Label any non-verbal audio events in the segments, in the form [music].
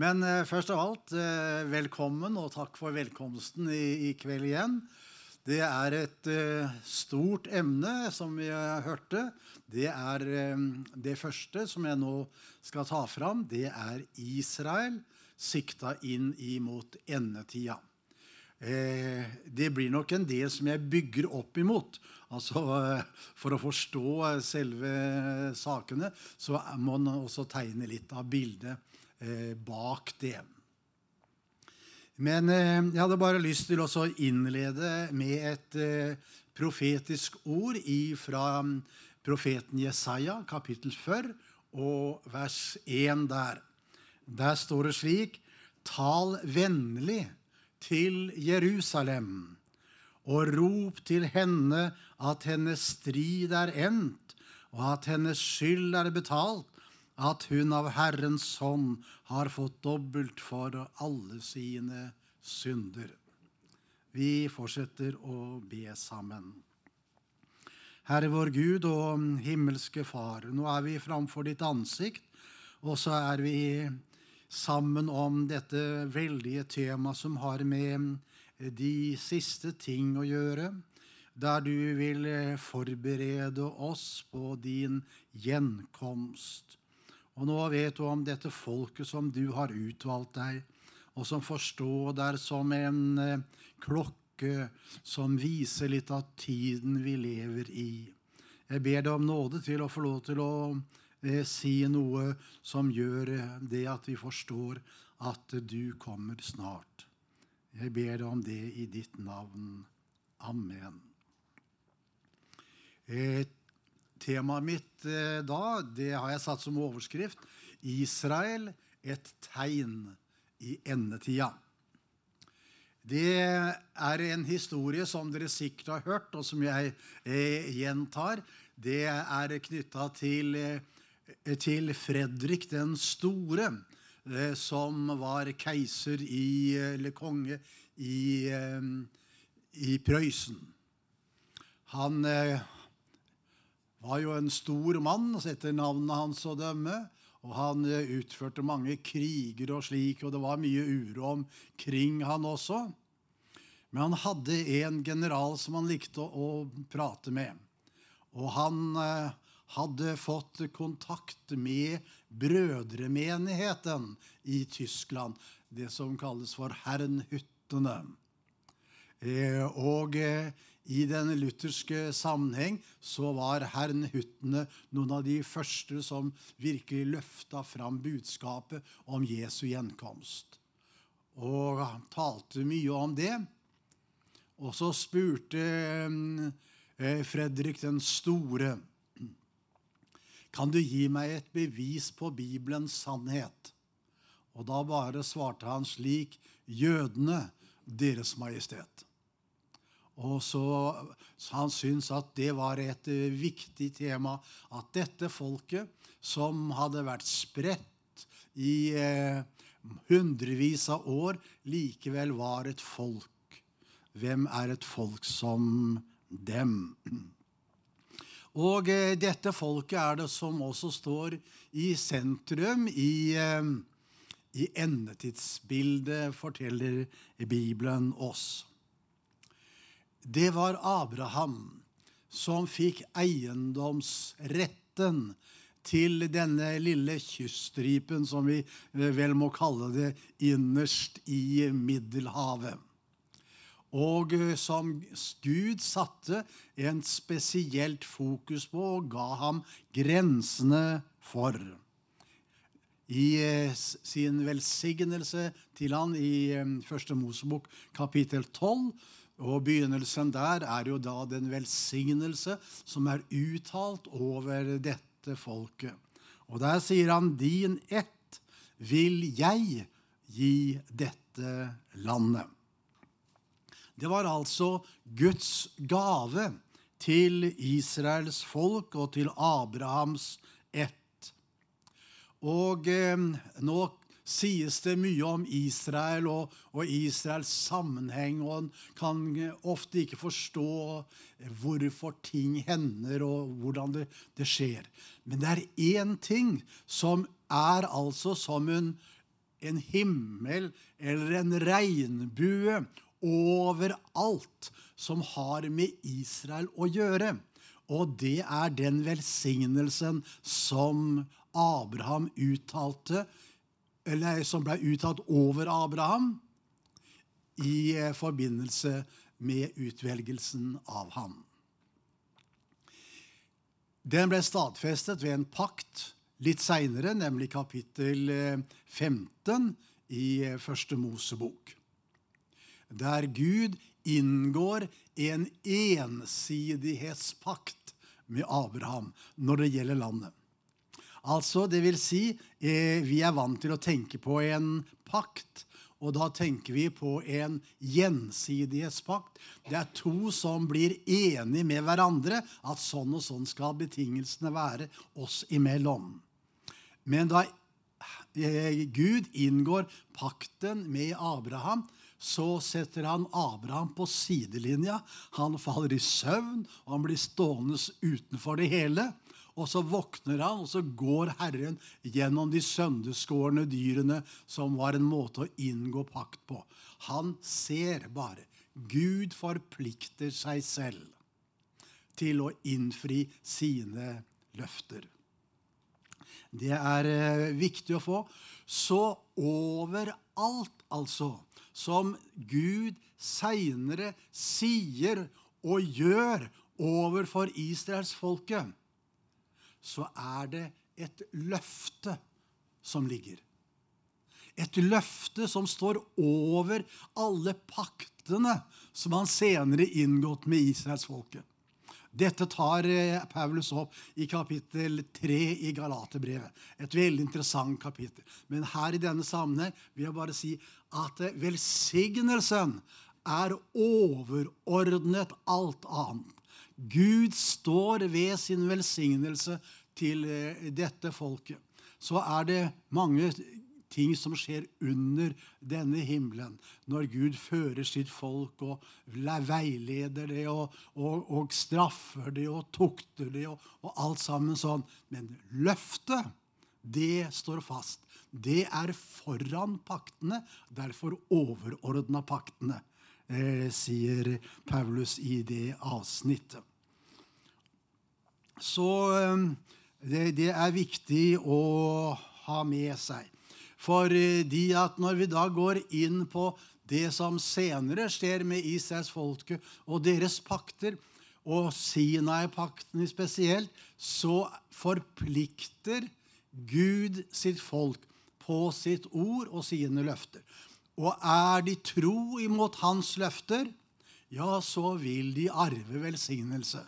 Men eh, først av alt, eh, velkommen, og takk for velkomsten i, i kveld igjen. Det er et eh, stort emne, som vi hørte. Det er det første som jeg nå skal ta fram. Det er Israel sikta inn imot endetida. Det blir nok en del som jeg bygger opp imot. Altså, For å forstå selve sakene så må man også tegne litt av bildet bak det. Men eh, jeg hadde bare lyst til å innlede med et eh, profetisk ord fra mm, profeten Jesaja, kapittel 4, og vers 1 der. Der står det slik Tal vennlig til Jerusalem, og rop til henne at hennes strid er endt, og at hennes skyld er betalt at hun av Herrens hånd har fått dobbelt for alle sine synder. Vi fortsetter å be sammen. Herre vår Gud og himmelske Far, nå er vi framfor ditt ansikt, og så er vi sammen om dette veldige temaet som har med de siste ting å gjøre, der du vil forberede oss på din gjenkomst. Og nå vet du om dette folket som du har utvalgt deg, og som forstår deg som en eh, klokke som viser litt av tiden vi lever i. Jeg ber deg om nåde til å få lov til å eh, si noe som gjør eh, det at vi forstår at du kommer snart. Jeg ber deg om det i ditt navn. Amen. Et Temaet mitt eh, da det har jeg satt som overskrift 'Israel et tegn i endetida'. Det er en historie som dere sikkert har hørt, og som jeg eh, gjentar. Det er knytta til, eh, til, Fredrik den store, eh, som var keiser i, eller konge i, eh, i Prøysen. Han eh, var jo en stor mann etter navnet hans å dømme. Og han eh, utførte mange kriger og slik, og det var mye uro omkring han også. Men han hadde en general som han likte å, å prate med. Og han eh, hadde fått kontakt med brødremenigheten i Tyskland. Det som kalles for Herrenhyttene. Eh, og eh, i den lutherske sammenheng så var herren Huttene noen av de første som virkelig løfta fram budskapet om Jesu gjenkomst. Og han talte mye om det. Og så spurte eh, Fredrik den store Kan du gi meg et bevis på Bibelens sannhet? Og da bare svarte han slik Jødene, Deres Majestet. Og så, Han syntes at det var et uh, viktig tema. At dette folket, som hadde vært spredt i eh, hundrevis av år, likevel var et folk. Hvem er et folk som dem? Og eh, dette folket er det som også står i sentrum i, i endetidsbildet, forteller Bibelen oss. Det var Abraham som fikk eiendomsretten til denne lille kyststripen, som vi vel må kalle det, innerst i Middelhavet. Og som Gud satte en spesielt fokus på og ga ham grensene for. I eh, sin velsignelse til han i eh, Første Mosebok kapittel 12 og Begynnelsen der er jo da den velsignelse som er uttalt over dette folket. Og der sier han, 'Din ett vil jeg gi dette landet'. Det var altså Guds gave til Israels folk og til Abrahams ett. Og eh, nå sies det mye om Israel og, og, Israels sammenheng, og en kan ofte ikke forstå hvorfor ting hender, og hvordan det, det skjer. Men det er én ting som er altså som en, en himmel eller en regnbue over alt som har med Israel å gjøre. Og det er den velsignelsen som Abraham uttalte, eller som ble uttalt over Abraham i forbindelse med utvelgelsen av ham. Den ble stadfestet ved en pakt litt seinere, nemlig kapittel 15 eh, i eh, Første Mosebok, der Gud inngår en ensidighetspakt med Abraham når det gjelder landet. Altså, det vil si, eh, vi er vant til å tenke på en pakt. Og da tenker vi på en gjensidighetspakt. Det er to som blir enige med hverandre at sånn og sånn skal betingelsene være oss imellom. Men da eh, Gud inngår pakten med Abraham, så setter han Abraham på sidelinja. Han faller i søvn, og han blir stående utenfor det hele. Og så våkner han, og så går Herren gjennom de sønderskårne dyrene, som var en måte å inngå pakt på. Han ser bare. Gud forplikter seg selv til å innfri sine løfter. Det er eh, viktig å få. Så overalt, altså, som Gud seinere sier og gjør overfor israelsfolket, så er det et løfte som ligger. Et løfte som står over alle paktene som han senere inngått med israelsfolket. Dette tar eh, Paulus opp i kapittel 3 i Galaterbrevet. Et veldig interessant kapittel. Men her i denne sammenheng vil jeg bare si at eh, velsignelsen er overordnet alt annet. Gud står ved sin velsignelse til eh, dette folket. Så er det mange ting som skjer under denne himmelen, når Gud fører sitt folk og veileder det og, og, og straffer det og tukter det og, og, alt sammen sånn. Men løftet, det står fast. Det er foran paktene, derfor overordna paktene, sier Paulus i det avsnittet. Så eh, det, det er viktig å ha med seg. Fordi at når vi da går inn på det som senere skjer med Israels folke og deres pakter, og Sinai-pakten spesielt, så forplikter Gud sitt folk på sitt ord og sine løfter. Og er de tro imot hans løfter, ja, så vil de arve velsignelse.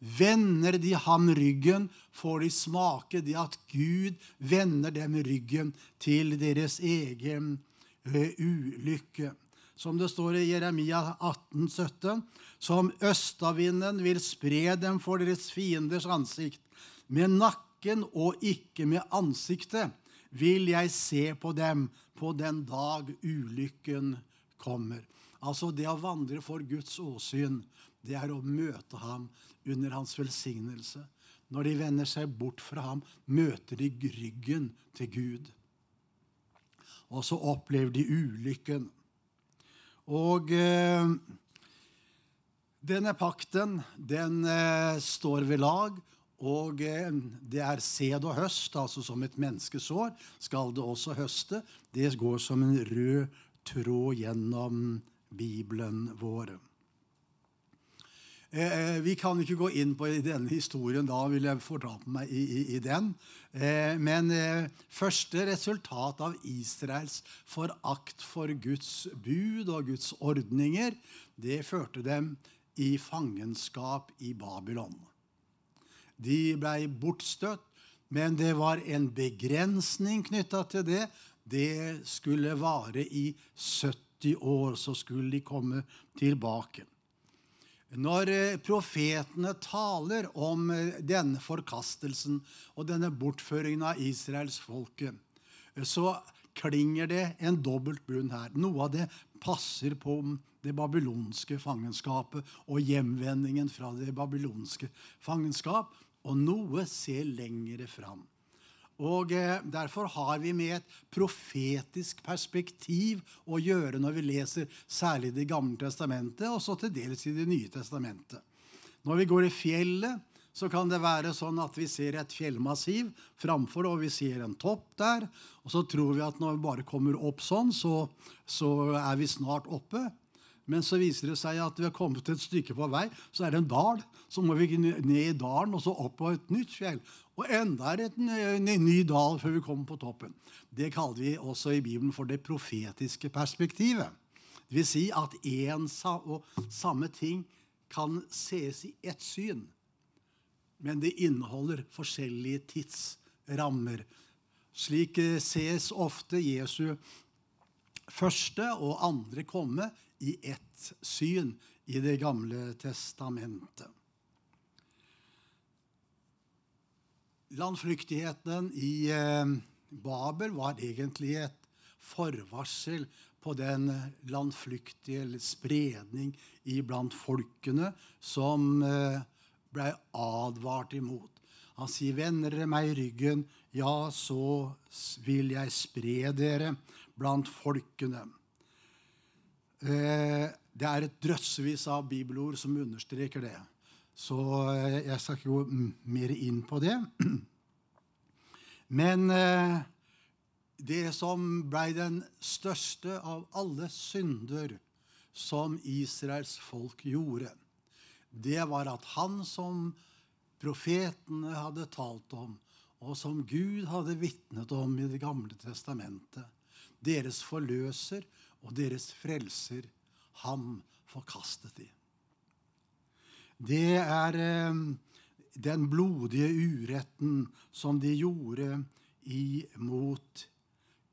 Vender de ham ryggen, får de smake det at Gud vender dem ryggen til deres egen ulykke. Som det står i Jeremia 18, 17, som østavinden vil spre dem for deres fienders ansikt. Med nakken og ikke med ansiktet vil jeg se på dem på den dag ulykken kommer. Altså det å vandre for Guds åsyn, det er å møte ham under hans velsignelse. Når de vender seg bort fra ham, møter de ryggen til Gud. Og så opplever de ulykken. Og eh, denne pakten, den eh, står ved lag. Og eh, det er sæd og høst, altså som et menneskesår skal det også høste. Det går som en rød tråd gjennom Bibelen vår. Eh, eh, vi kan ikke gå inn på denne historien. Da vil jeg fortape meg i, i, i den. Eh, men eh, første resultat av Israels forakt for Guds bud og Guds ordninger, det førte dem i fangenskap i Babylon. De blei bortstøtt, men det var en begrensning knytta til det. Det skulle vare i 70 år, så skulle de komme tilbake. Når eh, profetene taler om eh, denne forkastelsen og denne bortføringen av israelsfolket, folke, så klinger det en dobbelt bunn her. Noe av det passer på det babylonske fangenskapet og hjemvendingen fra det babylonske fangenskap, og noe ser lengre fram. Og eh, Derfor har vi med et profetisk perspektiv å gjøre når vi leser særlig Det gamle testamentet, og så til dels i Det nye testamentet. Når vi går i fjellet, så kan det være sånn at vi ser et fjellmassiv framfor, og vi ser en topp der. Og så tror vi at når vi bare kommer opp sånn, så, så er vi snart oppe. Men så viser det seg at vi har kommet et stykke på vei, så er det en dal. Så må vi ned i dalen og så opp på et nytt fjell. Og enda er det en ny dal før vi kommer på toppen. Det kaller vi også i Bibelen for det profetiske perspektivet. Det vil si at én og samme ting kan ses i ett syn, men det inneholder forskjellige tidsrammer. Slik eh, ses ofte Jesu første og andre komme i ett syn i Det gamle testamentet. Landflyktigheten i eh, Babel var egentlig et forvarsel på den landflyktige spredning iblant folkene som eh, ble advart imot. Han sier, 'Vender dere meg i ryggen, ja, så vil jeg spre dere blant folkene'. Eh, det er et drøssevis av bibelord som understreker det. Så eh, jeg skal ikke gå mer inn på det. [clears throat] Men eh, det som ble den største av alle synder som Israels folk gjorde, det var at han som profetene hadde talt om, og som Gud hadde vitnet om i Det gamle testamentet, deres forløser og deres frelser, ham forkastet de. Det er eh, den blodige uretten som de gjorde imot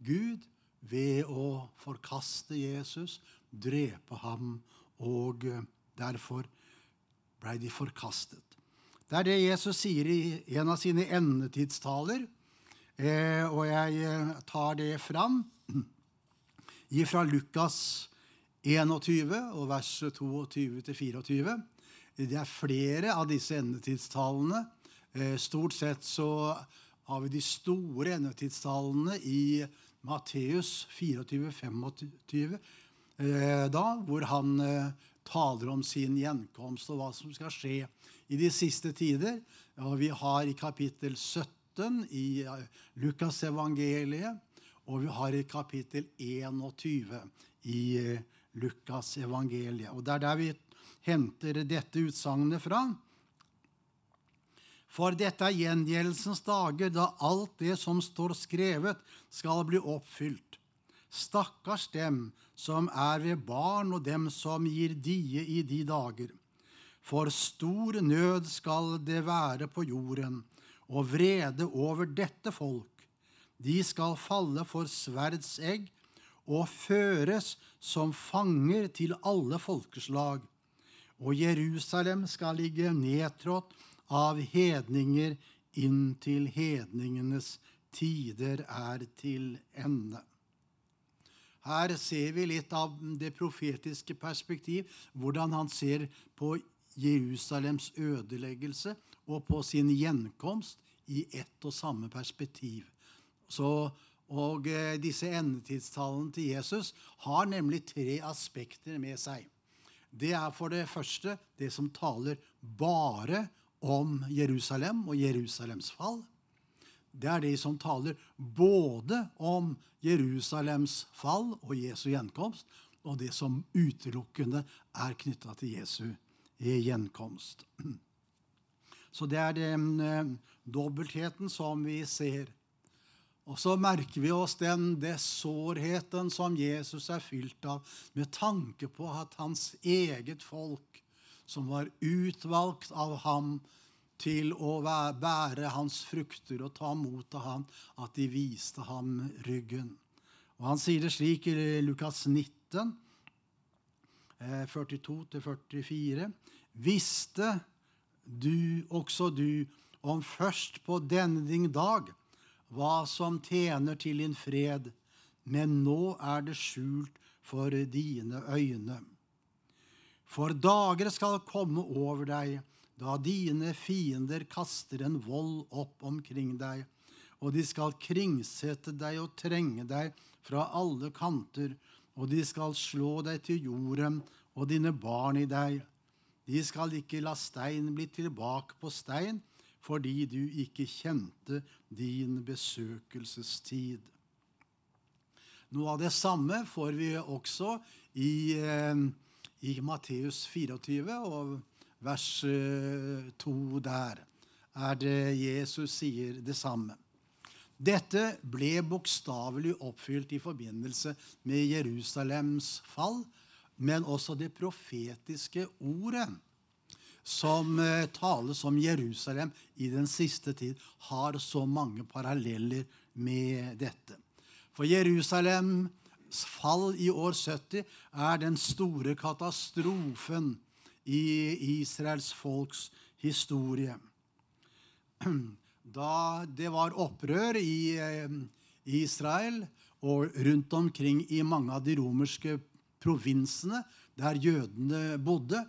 Gud ved å forkaste Jesus, drepe ham, og eh, derfor blei de forkastet. Det er det Jesus sier i en av sine endetidstaler, eh, og jeg tar det fram fra Lukas 21 og vers 22-24. Det er flere av disse endetidstallene. Eh, stort sett så har vi de store endetidstallene i Matteus 24-25, eh, da, hvor han eh, taler om sin gjenkomst og hva som skal skje i de siste tider. Og vi har i kapittel 17 i Lukas evangeliet og vi har i kapittel 21 i eh, Lukas evangeliet. Og Det er der vi henter dette utsagnet fra. For dette er gjengjeldelsens dager, da alt det som står skrevet, skal bli oppfylt. Stakkars dem som er ved barn, og dem som gir die i de dager. For stor nød skal det være på jorden, og vrede over dette folk de skal falle for sverds egg og føres som fanger til alle folkeslag. Og Jerusalem skal ligge nedtrådt av hedninger inntil hedningenes tider er til ende. Her ser vi litt av det profetiske perspektiv, hvordan han ser på Jerusalems ødeleggelse og på sin gjenkomst i ett og samme perspektiv. Så, og eh, disse endetidstallene til Jesus har nemlig tre aspekter med seg. Det er for det første det som taler bare om Jerusalem og Jerusalems fall. Det er de som taler både om Jerusalems fall og Jesu gjenkomst, og det som utelukkende er knytta til Jesu gjenkomst. [clears throat] Så det er den eh, dobbeltheten som vi ser. Og så merker vi oss den sårheten som Jesus er fylt av, med tanke på at hans eget folk, som var utvalgt av ham til å bære hans frukter og ta mot av ham, at de viste ham ryggen. Og Han sier det slik i Lukas 19, 42-44. Eh, Visste du, også du, om først på denne din dag hva som tjener til din fred, men nå er det skjult for dine øyne. For dager skal komme over deg, da dine fiender kaster en vold opp omkring deg, og de skal kringsette deg og trenge deg fra alle kanter, og de skal slå deg til jorden og dine barn i deg. De skal ikke la stein bli tilbake på stein, fordi du ikke kjente din besøkelsestid. Noe av det samme får vi også i, eh, i Matteus 24 og vers 2 eh, der. Er det Jesus sier det samme. Dette ble bokstavelig oppfylt i forbindelse med Jerusalems fall, men også det profetiske ordet som eh, tales om Jerusalem i den siste tid, har så mange paralleller med dette. For Jerusalems fall i år 70 er den store katastrofen i Israels folks historie [clears throat] da det var opprør i eh, Israel og rundt omkring i mange av de romerske provinsene der jødene bodde.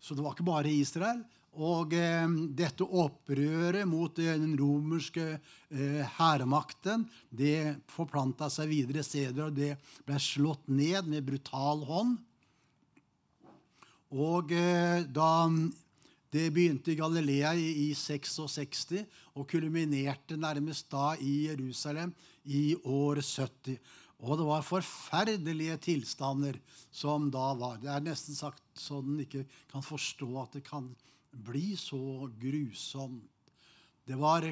Så det var ikke bare Israel. Og eh, dette opprøret mot den romerske eh, hærmakten det forplanta seg videre steder, og det ble slått ned med brutal hånd. Og eh, da det begynte i Galilea i, 66 og kulminerte nærmest da i Jerusalem i år 70. Og det var forferdelige tilstander som da var. Det er nesten sagt så den ikke kan forstå at det kan bli så grusomt. Det var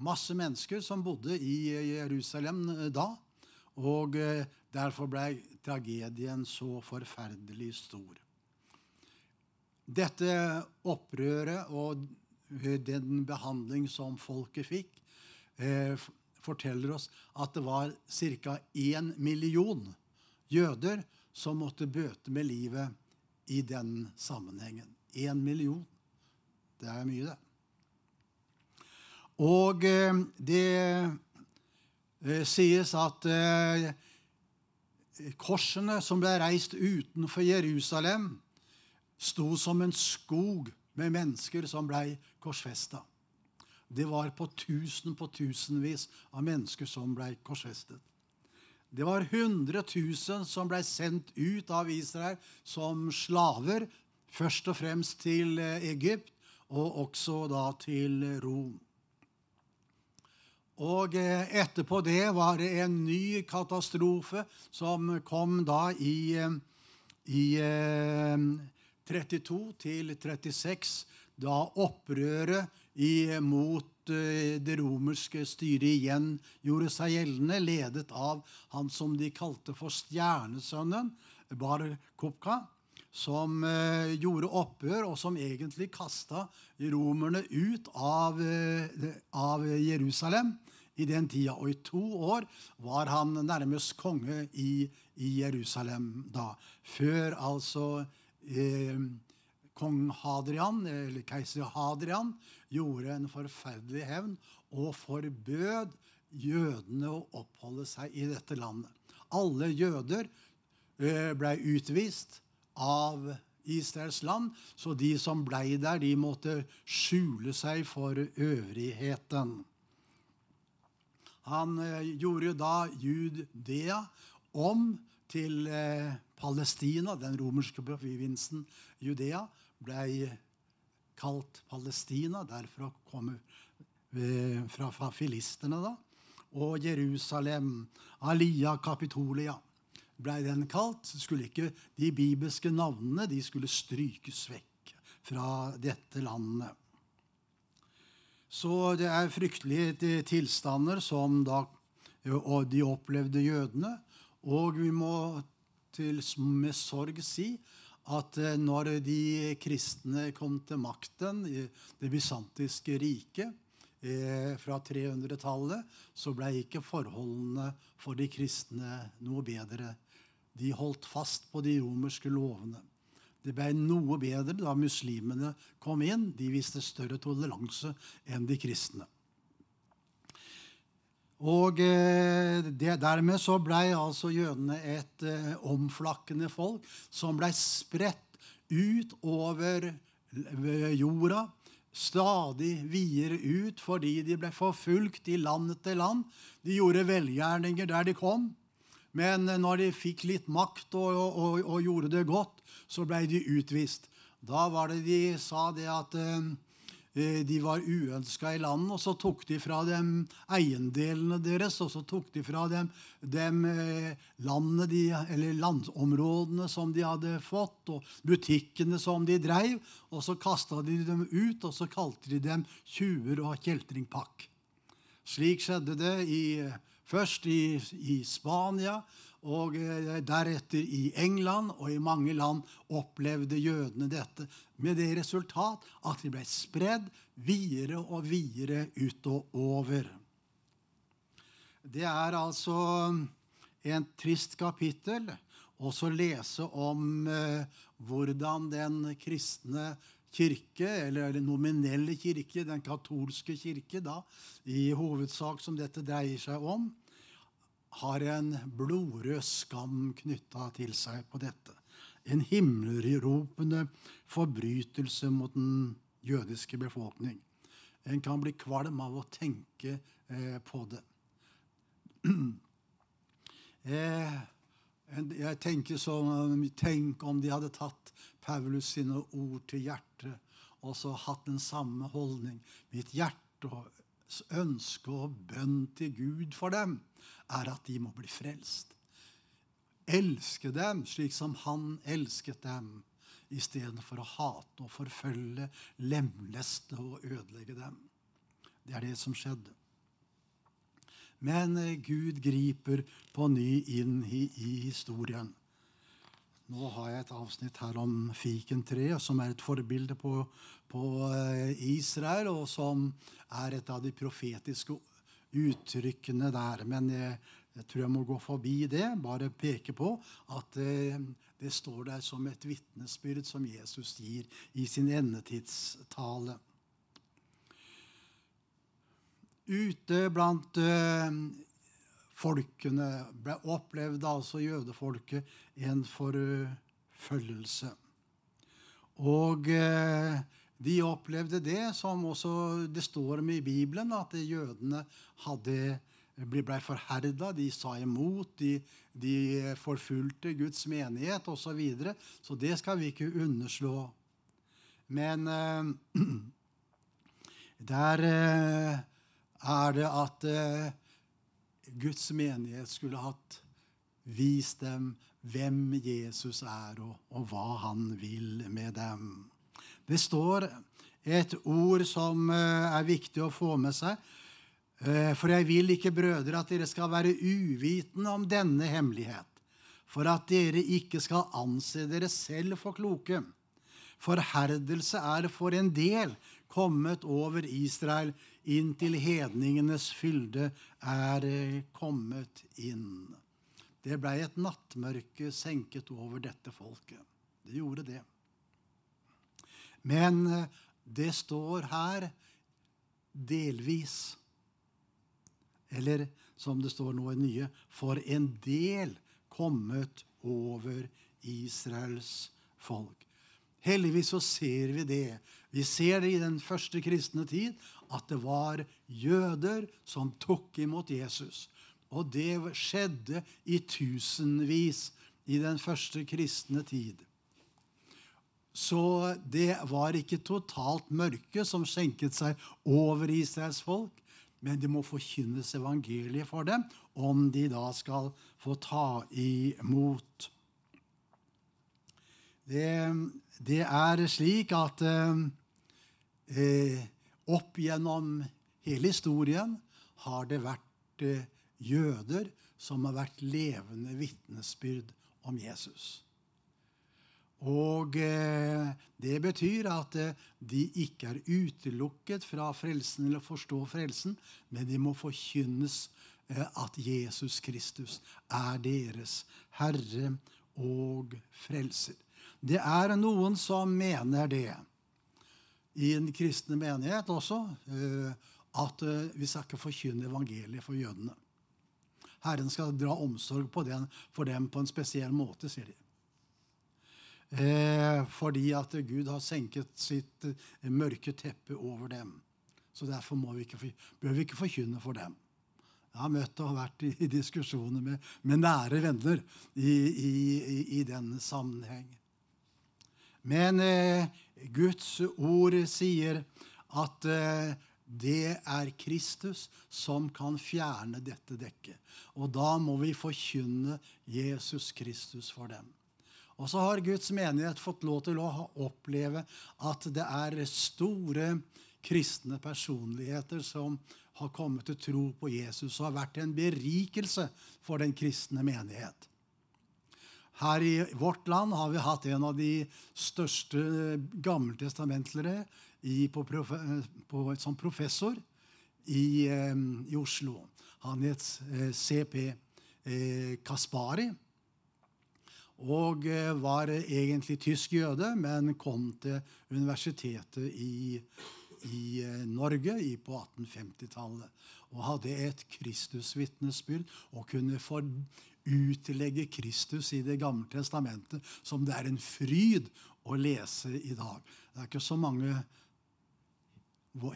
masse mennesker som bodde i Jerusalem da. Og eh, derfor ble tragedien så forferdelig stor. Dette opprøret og den behandling som folket fikk, eh, forteller oss at det var ca. 1 million jøder som måtte bøte med livet i den sammenhengen. 1 million. Det er mye, det. Og eh, det eh, sies at eh, korsene som ble reist utenfor Jerusalem, sto som en skog med mennesker som blei korsfesta. Det var på tusen på tusenvis av mennesker som ble korsfestet. Det var 100 000 som ble sendt ut av Israel som slaver, først og fremst til eh, Egypt, og også da til Rom. Og eh, etterpå det var det en ny katastrofe som kom da i, eh, i 32 til 36, da opprøret mot eh, det romerske styret igjen gjorde seg gjeldende, ledet av han som de kalte for stjernesønnen, Bar Kopka, som eh, gjorde opprør, og som egentlig kasta romerne ut av, eh, av Jerusalem i den tida. Og i to år var han nærmest konge i, i Jerusalem da. Før altså eh, kong Hadrian, eller keiser Hadrian gjorde en forferdelig hevn og forbød jødene å oppholde seg i dette landet. Alle jøder eh, ble utvist av Israels land, så de som ble der, de måtte skjule seg for øvrigheten. Han eh, gjorde da Judea om til eh, Palestina, den romerske provinsen Judea, ble kalt Palestina. Derfra kommer fra, filistene, da. Og Jerusalem, Alia Kapitolia, ble den kalt. Skulle ikke De bibelske navnene de skulle strykes vekk fra dette landet. Så det er fryktelige tilstander som da de opplevde jødene. Og vi må til, med sorg si at eh, når de kristne kom til makten i det bysantiske riket eh, fra 300-tallet, så ble ikke forholdene for de kristne noe bedre. De holdt fast på de romerske lovene. Det ble noe bedre da muslimene kom inn. De viste større toleranse enn de kristne. Og eh, det, dermed så blei altså jødene et eh, omflakkende folk som blei spredt ut over jorda stadig videre ut fordi de ble forfulgt i land etter land. De gjorde velgjerninger der de kom. Men når de fikk litt makt og, og, og gjorde det godt, så ble de utvist. Da var det de sa det at eh, Eh, de var uønska i landet, og så tok de fra dem eiendelene deres, og så tok de fra dem, dem landene de, eller landområdene som de hadde fått, og butikkene som de dreiv, og så kasta de dem ut, og så kalte de dem tjuver og kjeltringpakk. Slik skjedde det i, først i, i Spania, og eh, deretter i England og i mange land opplevde jødene dette, med det resultat at de ble spredd videre og videre utover. Det er altså en trist kapittel også lese om eh, hvordan den kristne kirke, eller den nominelle kirke, den katolske kirke, da, i hovedsak som dette dreier seg om, har en blodrød skam knytta til seg på dette. En himmelropende forbrytelse mot den jødiske befolkning. En kan bli kvalm av å tenke eh, på det. [clears throat] eh, jeg tenker sånn Tenk om de hadde tatt Paulus sine ord til hjertet og så hatt den samme holdning. Mitt hjerte og ønske og bønn til Gud for dem er at de må bli frelst. Elske dem slik som han elsket dem, istedenfor å hate og forfølge, lemleste og ødelegge dem. Det er det som skjedde. Men eh, Gud griper på ny inn i, i historien. Nå har jeg et avsnitt her om fikentreet, som er et forbilde på, på eh, Israel, og som er et av de profetiske uttrykkene der. Men jeg, jeg, tror jeg må gå forbi det. Bare peke på at eh, det står der som et vitnesbyrd som Jesus gir i sin endetidstale. Ute blant eh, folkene ble opplevde altså jødefolket en forfølgelse. Og eh, de opplevde det som også det står om i Bibelen, at jødene hadde, ble forherda, de sa imot, de, de forfulgte Guds menighet osv. Så, videre. så det skal vi ikke underslå. Men eh, [clears throat] der eh, er det at eh, Guds menighet skulle hatt vist dem hvem Jesus er, og, og, hva han vil med dem. Det står et ord som eh, er viktig å få med seg. Eh, for jeg vil ikke, brødre, at dere skal være uvitende om denne hemmelighet, for at dere ikke skal anse dere selv for kloke. Forherdelse er for en del kommet over Israel inntil hedningenes fylde er eh, kommet inn. Det blei et nattmørke senket over dette folket. Det gjorde det. Men eh, det står her delvis. Eller som det står nå i nye, for en del kommet over Israels folk. Heldigvis så ser vi det. Vi ser det i den første kristne tid, at det var jøder som tok imot Jesus. Og det skjedde i tusenvis i den første kristne tid. Så det var ikke totalt mørke som skjenket seg over Israels folk, men det må forkynnes evangeliet for dem om de da skal få ta imot. Det, det er slik at eh, opp gjennom hele historien har det vært eh, jøder som har vært levende vitnesbyrd om Jesus. Og eh, det betyr at eh, de ikke er utelukket fra frelsen eller forstå frelsen, men de må forkynnes eh, at Jesus Kristus er deres Herre og Frelser. Det er noen som mener det, i en kristne menighet også, at vi skal ikke forkynne evangeliet for jødene. Herren skal dra omsorg den, for dem på en spesiell måte, sier de. Eh, fordi at Gud har senket sitt eh, mørke teppe over dem. Så derfor vi ikke, bør vi ikke forkynne for dem. Jeg har møtt og vært i, i diskusjoner med, med, nære venner i, i, i den sammenheng. Men eh, Guds ord sier at eh, det er Kristus som kan fjerne dette dekket. Og da må vi forkynne Jesus Kristus for dem. Og så har Guds menighet fått lov til å oppleve at det er store kristne personligheter som har kommet til tro på Jesus og har vært en berikelse for den kristne menighet. Her i vårt land har vi hatt en av de største gammeltestamentlere på, som professor i, eh, i, Oslo. Han het eh, CP eh, Kaspari. Og var egentlig tysk jøde, men kom til universitetet i, i Norge på 1850-tallet. Og hadde et Kristusvitnesbyrd og kunne for, utlegge Kristus i Det gamle testamentet som det er en fryd å lese i dag. Det er ikke så mange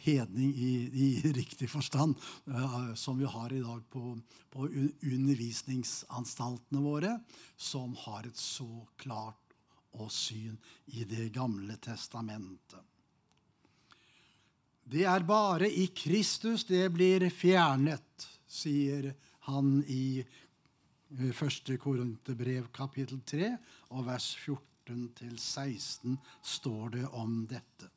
hedning i, i, riktig forstand, uh, som vi har i dag på, på, undervisningsanstaltene våre, som har et så klart og syn i Det gamle testamentet. Det er bare i Kristus det blir fjernet, sier han i 1. Eh, Korinterbrev kapittel 3, og vers 14-16 står det om dette.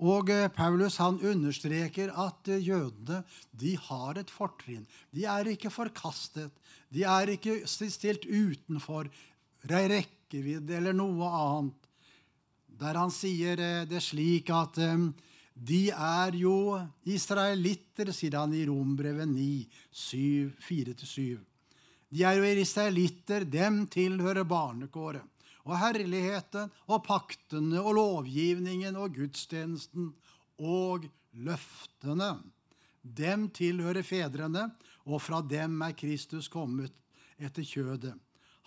Og eh, Paulus han understreker at eh, jødene de har et fortrinn. De er ikke forkastet. De er ikke stilt utenfor rekkevidde eller noe annet. Der han sier eh, det slik at de er jo israelitter, sier han i Rombrevet 9, 4-7. De er jo israelitter, dem tilhører barnekåret og herligheten og paktene og lovgivningen og gudstjenesten og løftene. Dem tilhører fedrene, og fra dem er Kristus kommet etter kjødet.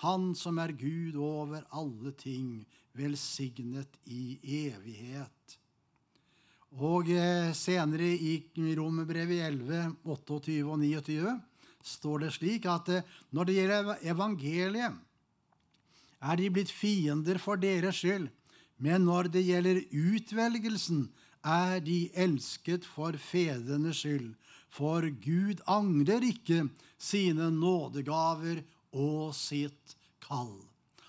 Han som er Gud over alle ting, velsignet i evighet. Og eh, senere i Romerbrevet 11, 28 og 29 står det slik at eh, når det gjelder evangeliet, er de blitt fiender for deres skyld. Men når det gjelder utvelgelsen, er de elsket for fedrenes skyld. For Gud angrer ikke sine nådegaver og sitt kall.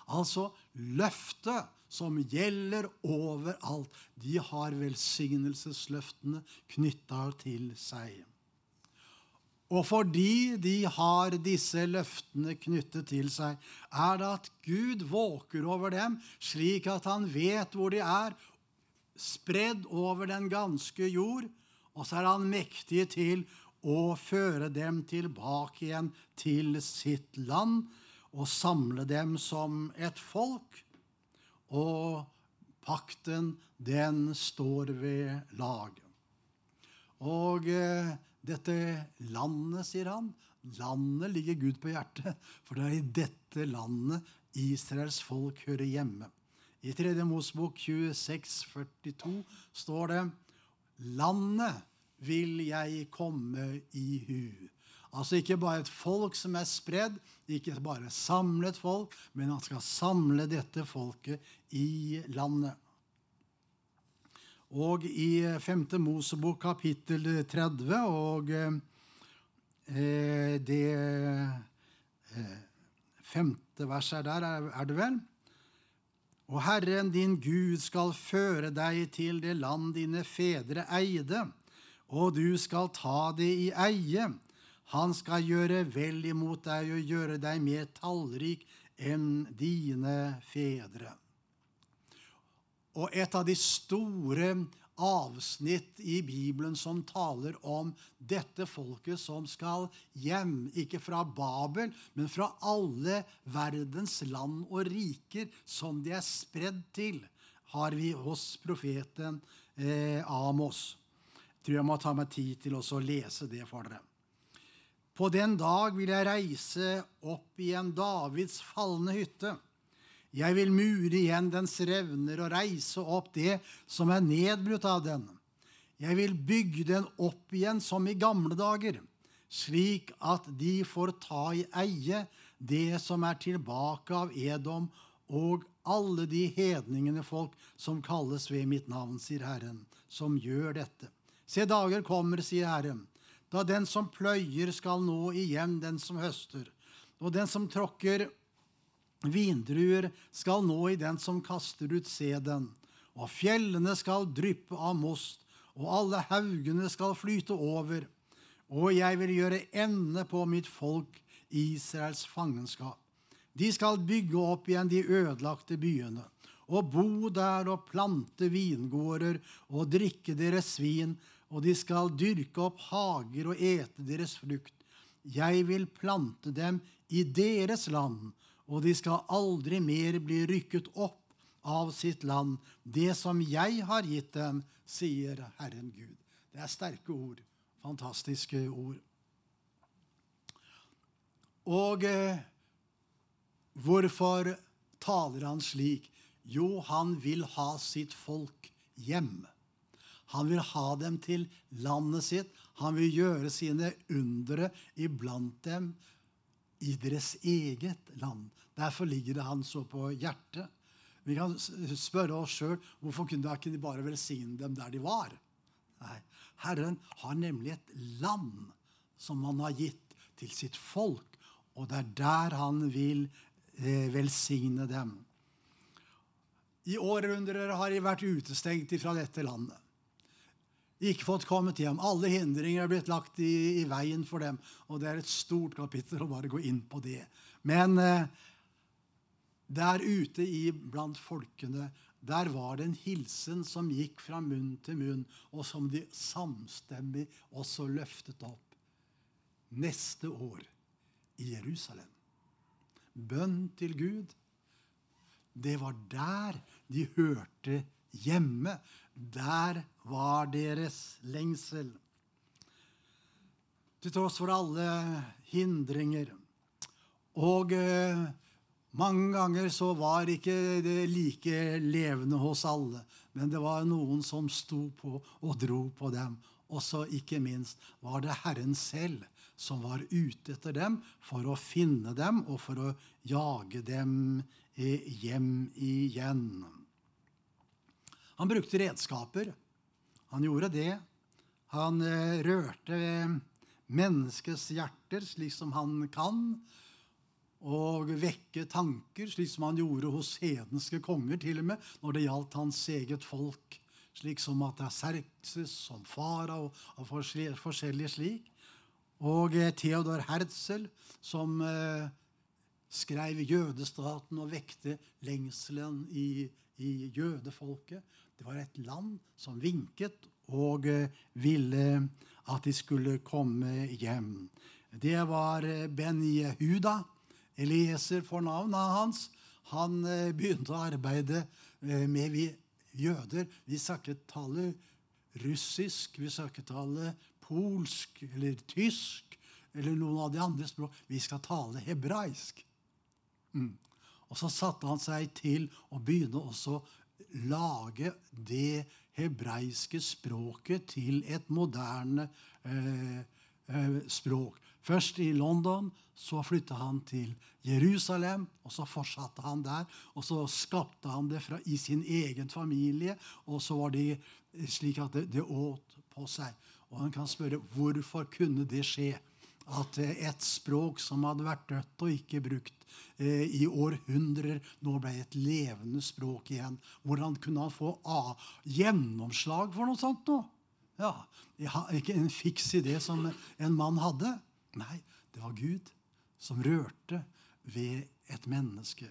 Altså løftet som gjelder overalt. De har velsignelsesløftene knytta til seg. Og fordi de har disse løftene knyttet til seg, er det at Gud våker over dem, slik at han vet hvor de er, spredd over den ganske jord, og så er han mektig til å føre dem tilbake igjen til sitt land og samle dem som et folk. Og pakten, den står ved lag. Og eh, dette landet, sier han, landet ligger Gud på hjertet, for det er i dette landet Israels folk hører hjemme. I 3. Mosbok 26, 42 står det Landet vil jeg komme i hu. Altså ikke bare et folk som er spredd, ikke bare samlet folk, men han skal samle dette folket i landet. Og i 5. Mosebok kapittel 30 og eh, det eh, femte verset der, er, er det vel? Og Herren din Gud skal føre deg til det land dine fedre eide, og du skal ta det i eie. Han skal gjøre vel imot deg og gjøre deg mer tallrik enn dine fedre. Og et av de store avsnitt i Bibelen som taler om dette folket som skal hjem, ikke fra Babel, men fra alle verdens land og riker som de er spredd til, har vi hos profeten eh, Amos. Jeg tror jeg må ta meg tid til å lese det for dere. På den dag vil jeg reise opp i en Davids falne hytte Jeg vil mure igjen dens revner og reise opp det som er nedbrutt av den. Jeg vil bygge den opp igjen som i gamle dager, slik at de får ta i eie det som er tilbake av Edom og alle de hedningene folk som kalles ved mitt navn, sier Herren, som gjør dette. Se, dager kommer, sier Herren, da den som pløyer skal nå igjen den som høster, og den som tråkker vindruer skal nå i den som kaster ut sæden, og fjellene skal dryppe av most, og alle haugene skal flyte over, og jeg vil gjøre ende på mitt folk Israels fangenskap. De skal bygge opp igjen de ødelagte byene, og bo der og plante vingårder og drikke deres vin, og de skal dyrke opp hager og ete deres frukt. Jeg vil plante dem i deres land, og de skal aldri mer bli rykket opp av sitt land, det som jeg har gitt dem, sier Herren Gud. Det er sterke ord. Fantastiske ord. Og eh, hvorfor taler han slik? Jo, han vil ha sitt folk hjem. Han vil ha dem til landet sitt. Han vil gjøre sine undre iblant dem i deres eget land. Derfor ligger det han så på hjertet. Vi kan spørre oss sjøl hvorfor kunne ikke de bare velsigne dem der de var. Nei, Herren har nemlig et land som han har gitt til sitt folk, og det er der han vil eh, velsigne dem. I århundrer har de vært utestengt fra dette landet. Ikke fått kommet hjem. Alle hindringer er blitt lagt i, i, veien for dem. Og det er et stort kapittel å bare gå inn på det. Men eh, der ute i blant folkene, der var det en hilsen som gikk fra munn til munn, og som de samstemmig også løftet opp. Neste år i Jerusalem. Bønn til Gud. Det var der de hørte hjemme. Der var deres lengsel. Til tross for alle hindringer. Og eh, mange ganger så var ikke det like levende hos alle, men det var noen som sto på og dro på dem. Og så ikke minst var det Herren selv som var ute etter dem for å finne dem og for å jage dem hjem igjen. Han brukte redskaper. Han gjorde det. Han eh, rørte menneskets hjerter slik som han kan og vekke tanker, slik som han gjorde hos hedenske konger, til og med, når det gjaldt hans eget folk, slik som at det er Serkses, som farao og forskjellige slik. Og eh, Theodor Herzl, som skrev 'Jødestaten' og vekte lengselen i, i, jødefolket. Det var et land som vinket og eh, ville at de skulle komme hjem. Det var eh, Ben Jehuda, Elieser for navnet hans, han eh, begynte å arbeide med vi jøder. Vi skal tale russisk, vi skal tale polsk eller tysk eller noen av de andre språk. Vi skal tale hebraisk. Mm. Og så satte han seg til å begynne også lage det hebraiske språket til et moderne eh, eh, språk. Først i London, så flytta han til Jerusalem, og så fortsatte han der. Og så skapte han det fra, i sin egen familie, og så var det slik at det, det åt på seg. Og en kan spørre hvorfor kunne det skje? At et språk som hadde vært dødt og ikke brukt eh, i århundrer, nå ble et levende språk igjen. Hvordan kunne han få A, gjennomslag for noe sånt nå? Ja, Ikke en fiks idé som en mann hadde. Nei, det var Gud som rørte ved et menneske.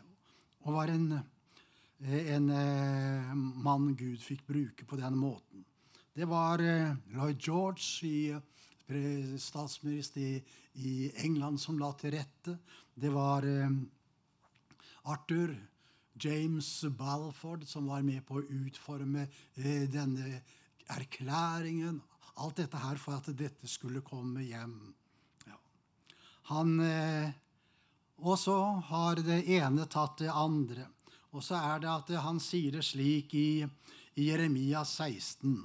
Og var en, en eh, mann Gud fikk bruke på den måten. Det var eh, Lloyd George, i, statsminister i, England, som la til rette. Det var eh, Arthur James Balford, som var med på å utforme denne erklæringen. Alt dette her for at dette skulle komme hjem. Han, eh, og så har det ene tatt det andre. Og så er det at han sier det slik i, i Jeremia 16.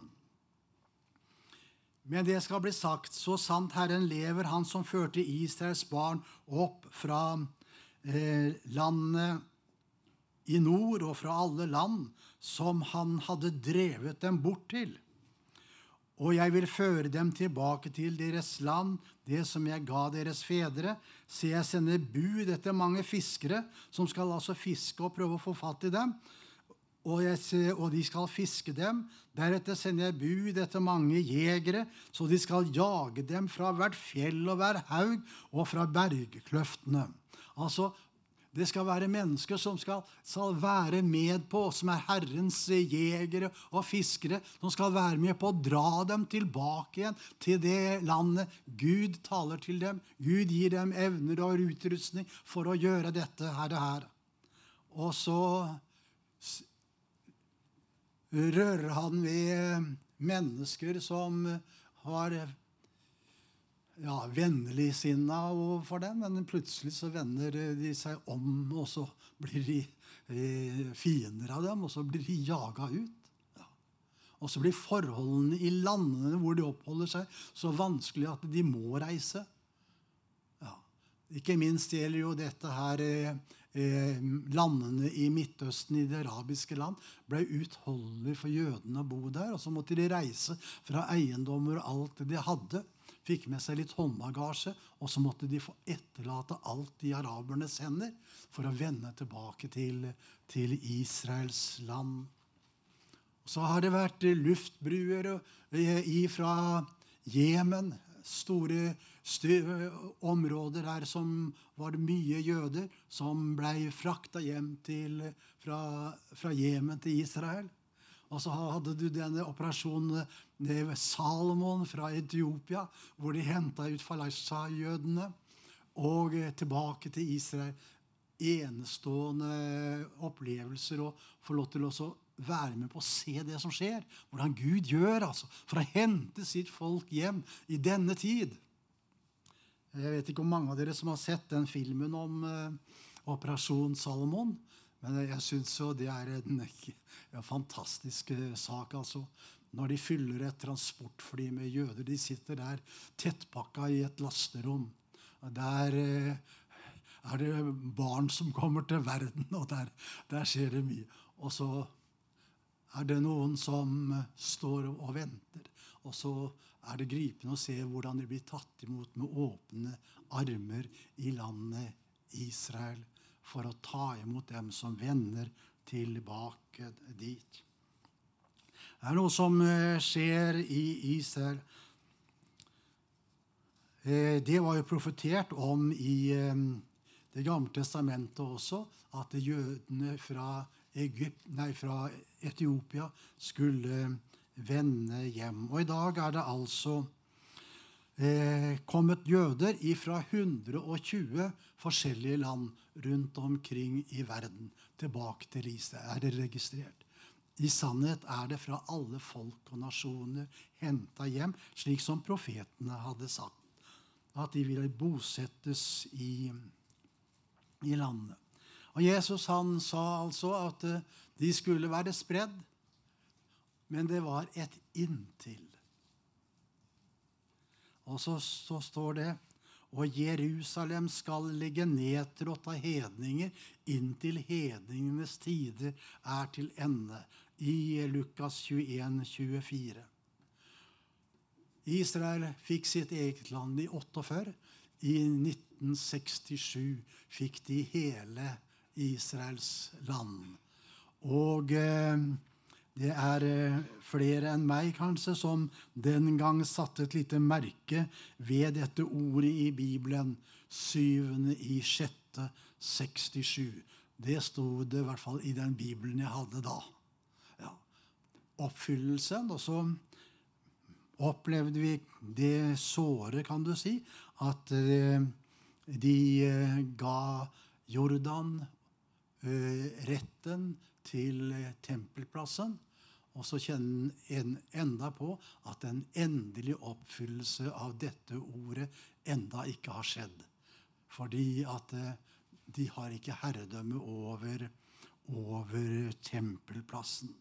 Men det skal bli sagt, så sant Herren lever, Han som førte Israels barn opp fra eh, landet i nord og fra alle land som han hadde drevet dem bort til. Og jeg vil føre dem tilbake til deres land, det som jeg ga deres fedre. Se, jeg sender bud etter mange fiskere, som skal altså fiske og prøve å få fatt i dem. Og, jeg, og de skal fiske dem. Deretter sender jeg bud etter mange jegere, så de skal jage dem fra hvert fjell og hver haug og fra bergkløftene. Altså, det skal være mennesker som skal, skal, være med på, som er Herrens jegere og fiskere, som skal være med på å dra dem tilbake igjen til det landet. Gud taler til dem. Gud gir dem evner og utrustning for å gjøre dette her og her. Og så rører han ved mennesker som har ja, vennligsinna overfor dem, men plutselig så vender de seg om, og så blir de eh, fiender av dem, og så blir de jaga ut. Ja. Og så blir forholdene i landene hvor de oppholder seg, så vanskelig at de må reise. Ja. Ikke minst gjelder jo dette her eh, eh, landene i Midtøsten, i det arabiske land, ble utholdelig for jødene å bo der. Og så måtte de reise fra eiendommer og alt det de hadde fikk med seg litt håndbagasje, og så måtte de få etterlate alt i arabernes hender for å vende tilbake til, til Israels land. Så har det vært luftbruer fra Jemen, store områder her som var mye jøder, som ble frakta hjem til, fra, fra Jemen til Israel. Og så hadde du denne operasjonen ved Salomon fra Etiopia, hvor de henta ut Falasha-jødene og tilbake til Israel. Enestående opplevelser å få lov til å være med på å se det som skjer. Hvordan Gud gjør altså, for å hente sitt folk hjem i denne tid. Jeg vet ikke om mange av dere som har sett den filmen om uh, Operasjon Salomon. Men jeg syns jo det er en, [laughs] en fantastisk eh, sak. altså. Når de fyller et transportfly med jøder. De sitter der tettpakka i et lasterom. Der uh, er det barn som kommer til verden, [laughs] og der, der skjer det mye. Og så er det noen som eh, står og venter. Og så er det gripende å se hvordan de blir tatt imot med åpne armer i landet Israel for å ta imot dem som vender tilbake dit. Det er noe som eh, skjer i Israel. Eh, det var jo profetert om i Det gamle testamentet også, at jødene fra, Egypt, nei, fra Etiopia skulle vende hjem. Og i dag er det altså eh, kommet jøder fra 120 forskjellige land rundt omkring i verden tilbake til Israel. Er det registrert? I sannhet er det fra alle folk og nasjoner henta hjem, slik som profetene hadde sagt. At de ville bosettes i, i landet. Og Jesus han sa altså at eh, de skulle være spredd, men det var et inntil. Og så, så står det og Jerusalem skal ligge nedtrådt av hedninger inntil hedningenes tider er til ende. I Lukas 21, 24. Israel fikk sitt eget land i 48. I 1967 fikk de hele Israels land. Og eh, det er eh, flere enn meg kanskje som den gang satte et lite merke ved dette ordet i Bibelen. Syvende i sjette 67. Det sto det i hvert fall i den Bibelen jeg hadde da. Ja. Oppfyllelsen. Og så opplevde vi det såre, kan du si, at eh, de eh, ga Jordan retten til eh, tempelplassen. Og så kjenner en enda på at en endelig oppfyllelse av dette ordet enda ikke har skjedd. Fordi at eh, de har ikke herredømme over, over tempelplassen.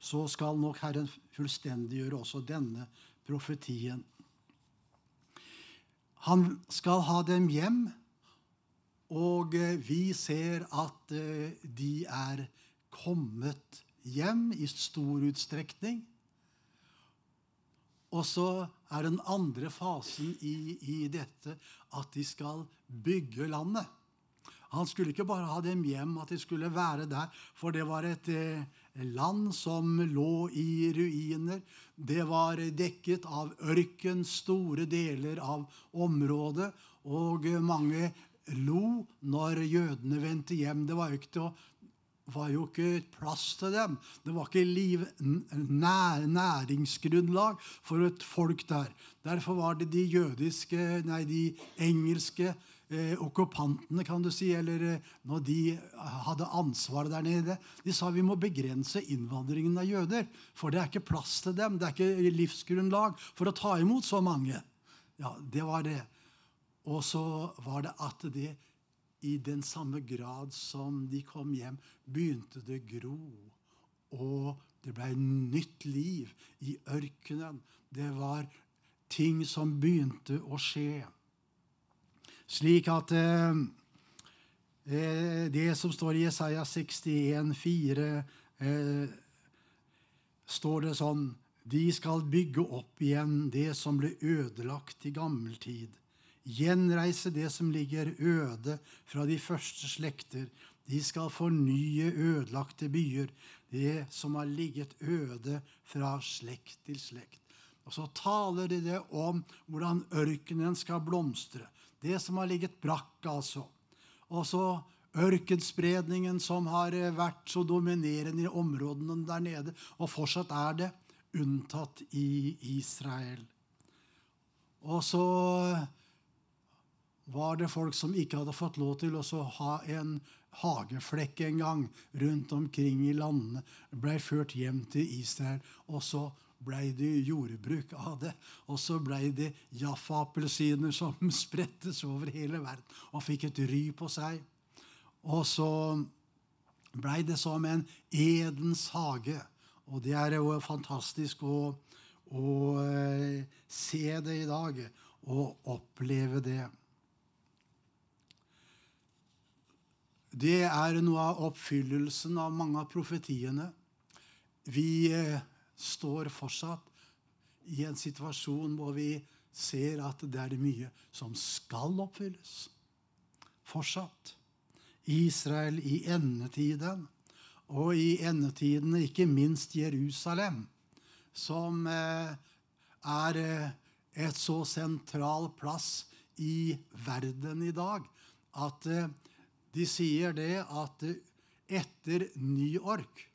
Så skal nok Herren fullstendiggjøre også denne profetien. Han skal ha dem hjem, og eh, vi ser at eh, de er kommet hjem i stor utstrekning. Og så er den andre fasen i, i, dette at de skal bygge landet. Han skulle ikke bare ha dem hjem, at de skulle være der, for det var et eh, land som lå i ruiner. Det var dekket av ørken, store deler av området, og mange lo når jødene vendte hjem. Det var jo ikke var jo ikke plass til dem. Det var ikke liv, nær, næringsgrunnlag for et folk der. Derfor var det de jødiske, nei, de engelske eh, okkupantene, kan du si, eller eh, når de hadde ansvaret der nede, de sa vi må begrense innvandringen av jøder. For det er ikke plass til dem. Det er ikke livsgrunnlag for å ta imot så mange. Ja, det var det. Og så var det at det i den samme grad som de kom hjem, begynte det gro. Og det ble nytt liv i ørkenen. Det var ting som begynte å skje. Slik at eh, eh det som står i Jesaja 61, 4, eh, står det sånn De skal bygge opp igjen det som ble ødelagt i gammel tid gjenreise det som ligger øde fra de første slekter. De skal fornye ødelagte byer, det som har ligget øde fra slekt til slekt. Og så taler de det om hvordan ørkenen skal blomstre. Det som har ligget brakk, altså. Og så ørkenspredningen som har vært så dominerende i områdene der nede, og fortsatt er det, unntatt i Israel. Og så var det folk som ikke hadde fått lov til å ha en hageflekk engang rundt omkring i landene, ble ført hjem til Israel. Og så blei det jordbruk av det. Og så blei det Jaffa-appelsiner som [laughs] sprettes over hele verden og fikk et ry på seg. Og så blei det som en Edens hage. Og det er jo fantastisk å, å eh, se det i dag og oppleve det. Det er noe av oppfyllelsen av mange av profetiene. Vi eh, står fortsatt i en situasjon hvor vi ser at det er mye som skal oppfylles. Fortsatt. Israel i endetiden, og i endetiden ikke minst Jerusalem, som eh, er eh, et så sentral plass i verden i dag at de sier det at etter New York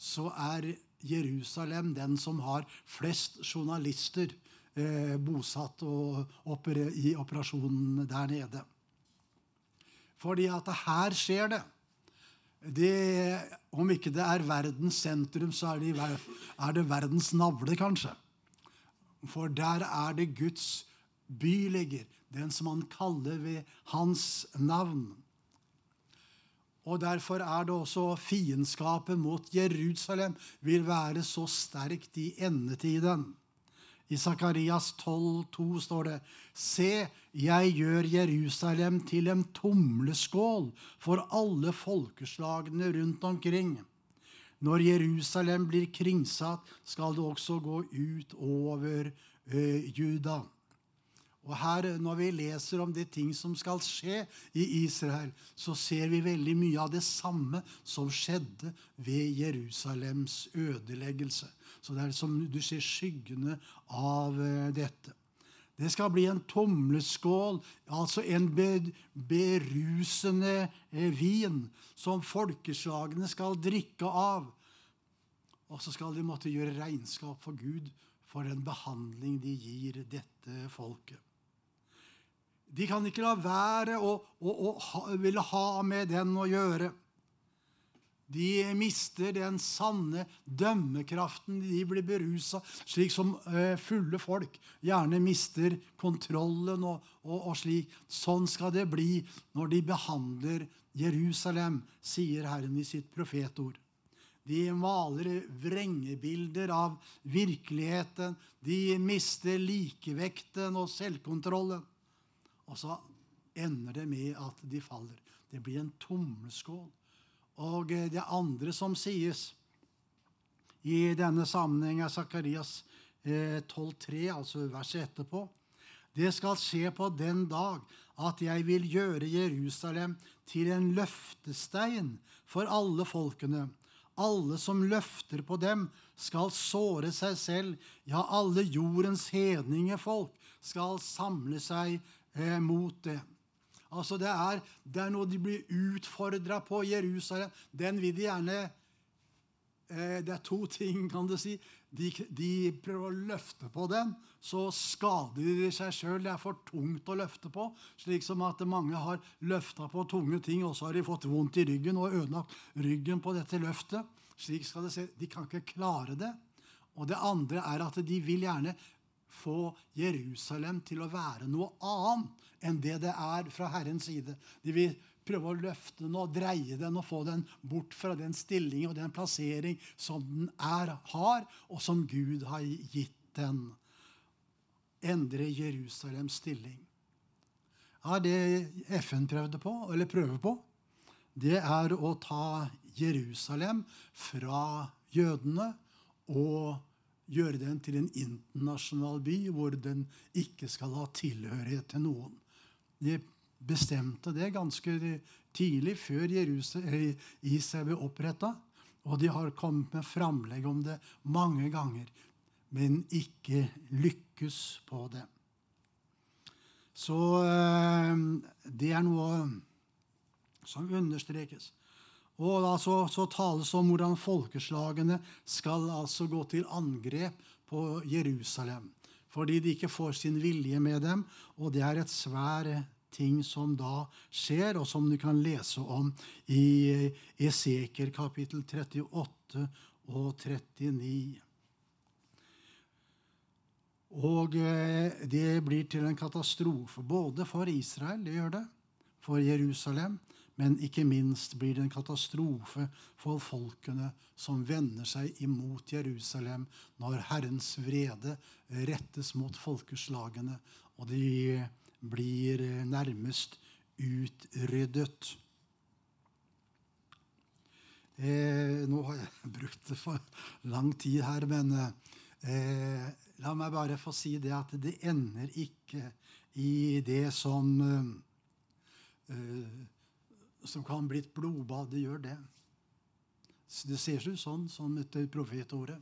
så er Jerusalem den som har flest journalister eh, bosatt oper i operasjonen der nede. Fordi at her skjer det. det. Om ikke det er verdens sentrum, så er det, er det verdens navle, kanskje. For der er det Guds by ligger, den som han kaller ved hans navn. Og Derfor er det også fiendskapet mot Jerusalem vil være så sterkt i endetiden. I Sakarias 12,2 står det:" Se, jeg gjør Jerusalem til en tumleskål for alle folkeslagene rundt omkring. Når Jerusalem blir kringsatt, skal det også gå ut over ø, Juda. Og her, Når vi leser om de ting som skal skje i Israel, så ser vi veldig mye av det samme som skjedde ved Jerusalems ødeleggelse. Så det er som du ser skyggene av eh, dette. Det skal bli en tomleskål, altså en berusende eh, vin, som folkeslagene skal drikke av. Og så skal de måtte gjøre regnskap for Gud for den behandling de gir dette folket. De kan ikke la være å, å, å ha, ville ha med den å gjøre. De mister den sanne dømmekraften. De blir berusa, slik som eh, fulle folk gjerne mister kontrollen og, og, og, slik. Sånn skal det bli når de behandler Jerusalem, sier Herren i sitt profetord. De maler vrengebilder av virkeligheten. De mister likevekten og selvkontrollen. Og så ender det med at de faller. Det blir en tommelskål. Og eh, det andre som sies i denne sammenheng, er Sakarias 12,3, eh, altså verset etterpå. Det skal skje på den dag at jeg vil gjøre Jerusalem til en løftestein for alle folkene. Alle som løfter på dem, skal såre seg selv. Ja, alle jordens hedningefolk skal samle seg eh, mot det. Altså det er, det er noe de blir utfordra på. Jerusalem den vil de gjerne eh, Det er to [laughs] ting, kan du si. De, de, prøver å løfte på den, så skader de seg sjøl. Det er for tungt å løfte på. Slik som at mange har løfta på tunge ting, og så har de fått vondt i ryggen og ødelagt ryggen på dette løftet. Slik skal det se. De kan ikke klare det. Og det andre er at de vil gjerne få Jerusalem til å være noe annet enn det det er fra Herrens side. De vil prøve å løfte den og dreie den og få den bort fra den stilling og den plassering som den er, har, og som Gud har gitt den. Endre Jerusalems stilling. Ja, det FN prøvde på, eller prøver på, det er å ta Jerusalem fra jødene og gjøre den til en internasjonal by hvor den ikke skal ha tilhørighet til noen. De bestemte det ganske tidlig, før eh, Israel ble oppretta. Og de har kommet med framlegg om det mange ganger, men ikke lykkes på det. Så eh, det er noe som understrekes. Og da så, tales om hvordan folkeslagene skal altså gå til angrep på Jerusalem. Fordi de ikke får sin vilje med dem. Og det er et svær ting som da skjer, og som du kan lese om i Eseker kapittel 38 og 39. Og eh, det blir til en katastrofe både for Israel, det gjør det, for Jerusalem, men ikke minst blir det en katastrofe for folkene som vender seg imot Jerusalem når Herrens vrede rettes mot folkeslagene, og de blir nærmest utryddet. Eh, nå har jeg [laughs] brukt for lang tid her, men eh, la meg bare få si det at det ender ikke i det som eh, som kan bli et blodbad. Det gjør det. Det ser ut sånn som etter profetordet.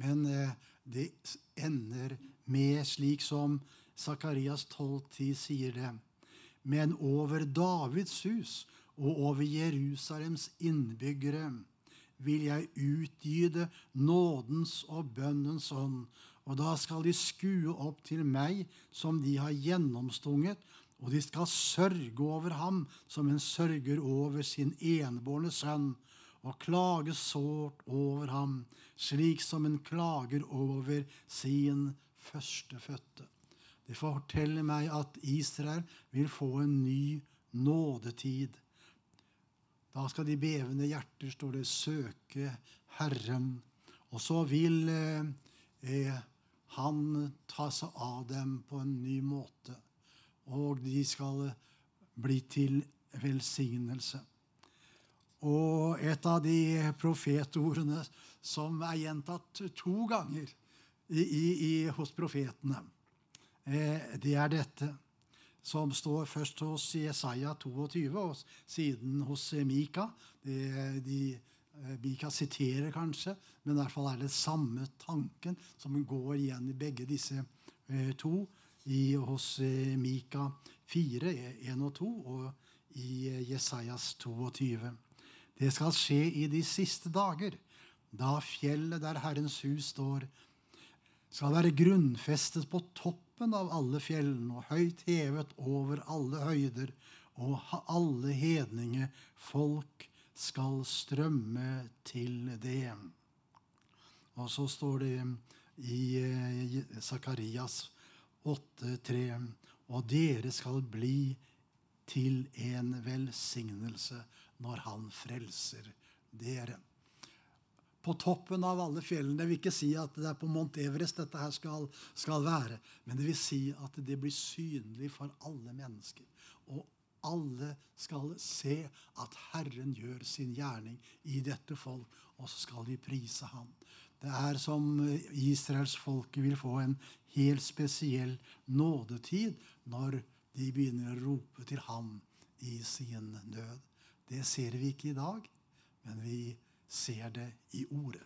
Men eh, det ender med slik som Sakarias 12,10 sier det. Men over Davids hus og over Jerusalems innbyggere vil jeg utgyde nådens og bønnens ånd. Og da skal de skue opp til meg som de har gjennomstunget, og de skal sørge over ham som en sørger over sin enbårne sønn, og klage sårt over ham, slik som en klager over sin førstefødte. Det forteller meg at Israel vil få en ny nådetid. Da skal de bevende hjerter, står det, søke Herren. Og så vil eh, eh han ta seg av dem på en ny måte og de skal bli til velsignelse. Og et av de profetordene som er gjentatt to ganger i, i, i, hos profetene, eh, det er dette som står først hos Jesaja 22 og siden hos Mika. Det, de, eh, Mika siterer kanskje, men i hvert fall er det samme tanken som går igjen i begge disse eh, to i, hos eh, Mika 4, 1 og 2, og i eh, Jesajas 22. Det skal skje i de siste dager, da fjellet der Herrens hus står, skal være grunnfestet på toppen av alle fjellene og høyt hevet over alle høyder, og alle hedninge folk skal strømme til det. Og så står det i eh, Sakarias 8,3.: Og dere skal bli til en velsignelse når Han frelser dere. På toppen av alle fjellene. Det vil ikke si at det er på Mount Everest dette her skal, skal være. Men det vil si at det blir synlig for alle mennesker. Og alle skal se at Herren gjør sin gjerning i dette folk, og så skal de prise ham. Det er som Israels folk vil få en helt spesiell nådetid når de begynner å rope til ham i sin nød. Det ser vi ikke i dag, men vi ser det i ordet.